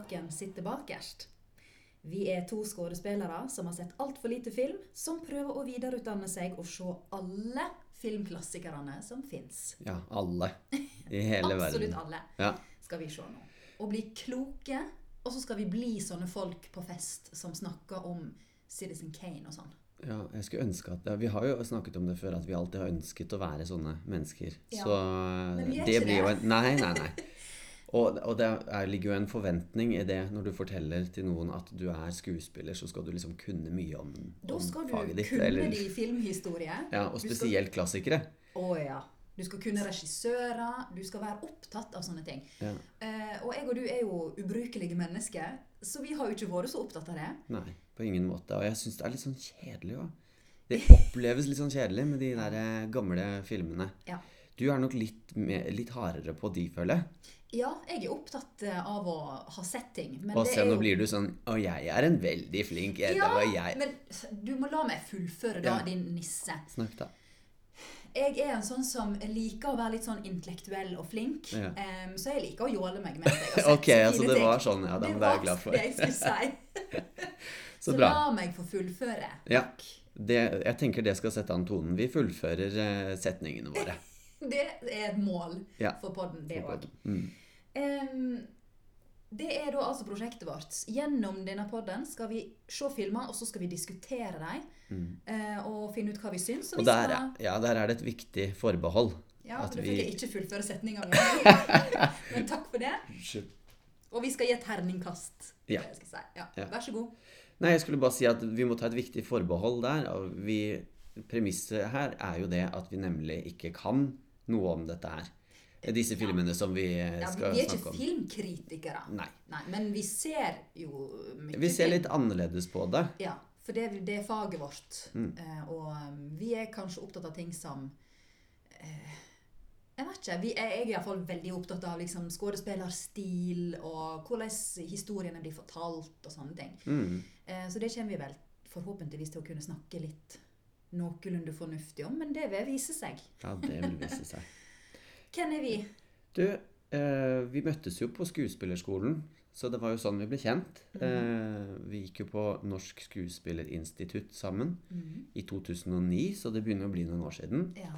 spaken sitter bakerst. Vi er to skuespillere som har sett altfor lite film, som prøver å videreutdanne seg og se alle filmklassikerne som fins. Ja, alle. I hele Absolutt alle Ja. skal vi se nå. Og bli kloke. Og så skal vi bli sånne folk på fest som snakker om Citizen Kane og sånn. Ja, jeg skulle ønske at ja, Vi har jo snakket om det før, at vi alltid har ønsket å være sånne mennesker. Ja. Så Men vi er det ikke blir jo en Nei, nei, nei. Og, og det er, ligger jo en forventning i det når du forteller til noen at du er skuespiller, så skal du liksom kunne mye om, faget ditt. Da skal du kunne eller- de filmhistorie. ja, og spesielt skal- klassikere. Å ja. Du skal kunne regissører. Du skal være opptatt av sånne ting. Ja. Eh, og jeg og du er jo ubrukelige mennesker, så vi har jo ikke vært så opptatt av det. Nei, på ingen måte. Og jeg syns det er litt sånn kjedelig òg. Det oppleves litt sånn kjedelig med de der eh, gamle filmene. Ja. Du er nok litt, mer, litt hardere på de, føler jeg. Ja, jeg er opptatt eh, av å ha sett ting. Men Og se, nå jo blir du sånn Å, jeg er en veldig flink edder, ja, og jeg men du må la meg fullføre, da, Ja. din nisse. Snakk, da. Jeg er en sånn som liker å være litt sånn intellektuell og flink. Ja. Um, så jeg liker å jåle meg mens jeg har sett Ok, så altså det var sånn, ja. Det Det er jeg glad for. det jeg skulle si. Så la meg få fullføre. Ja. Det, jeg tenker det skal sette an tonen. Vi fullfører eh, setningene våre. Det er et mål Ja. for podden, det òg. Mm. det er da altså prosjektet vårt. Gjennom denne podden skal vi se filmer, og så skal vi diskutere dem. eh, og finne ut hva vi syns. Og, Og der, skal, ja, der er det et viktig forbehold. ja, at Da vi- fikk jeg ikke fullføre setninga mi. Men takk for det. Og vi skal gi et terningkast. Ja. si. Ja. Ja. Vær så god. Nei, jeg skulle bare si at vi må ta et viktig forbehold der. Vi, premisset her er jo det at vi nemlig ikke kan noe om dette her. Disse filmene som vi skal snakke om. Ja, vi er ikke filmkritikere. Nei. Nei, Men vi ser jo mye Vi ser litt annerledes på det. Ja, for det, det er faget vårt. Mm. Uh, og um, vi er kanskje opptatt av ting som uh, Jeg vet ikke. Vi er, jeg er iallfall veldig opptatt av liksom, skuespillerstil og hvordan historiene blir fortalt og sånne ting. Mm. Eh, så det kommer vi vel forhåpentligvis til å kunne snakke litt noenlunde fornuftig om, men det vil vise seg. Ja, det vil vise seg. Hvem er vi? Du, eh, vi møttes jo på skuespillerskolen, så det var jo sånn vi ble kjent. Eh, vi gikk jo på Norsk Skuespillerinstitutt sammen i 2009, så det begynner å bli noen år siden. Ja.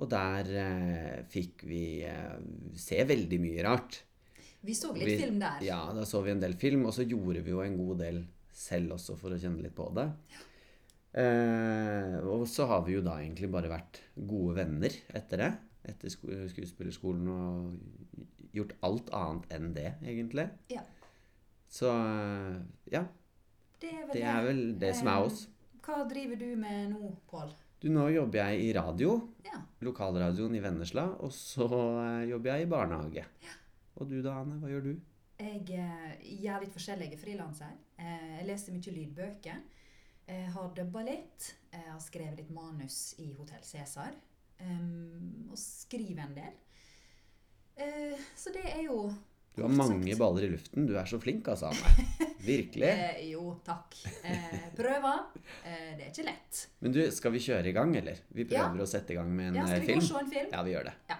Og der eh, fikk vi eh, se veldig mye rart. Vi så litt Vi- film der. Ja, da så vi en del film, og så gjorde vi jo en god del selv også for å kjenne litt på det. Eh, og så har vi jo da egentlig bare vært gode venner etter det. Etter skuespillerskolen og gjort alt annet enn det, egentlig. Ja. Så ja, Det er vel det er vel det som er oss. Eh, Hva driver du med nå, Pål? Du, nå jobber jeg i radio. Ja. Lokalradioen i Vennesla. Og så eh, jobber jeg i barnehage. Og du da, Anne? Hva gjør du? Jeg eh, gjør litt forskjellige frilanser. Eh, jeg leser mye lydbøker. Jeg har dubba litt. Jeg har skrevet litt manus i Hotell Cæsar. Um, og skriver en del. Uh, så det er jo Du har mange baller i luften. Du er så flink, altså, Anne. Virkelig. uh, jo, takk. Uh, prøver. Eh, det er ikke lett. Men du, skal vi kjøre i gang, eller? Vi Ja. prøver å sette i gang med en Ja, skal eh, vi gå og se en film? Ja, vi gjør det. Ja.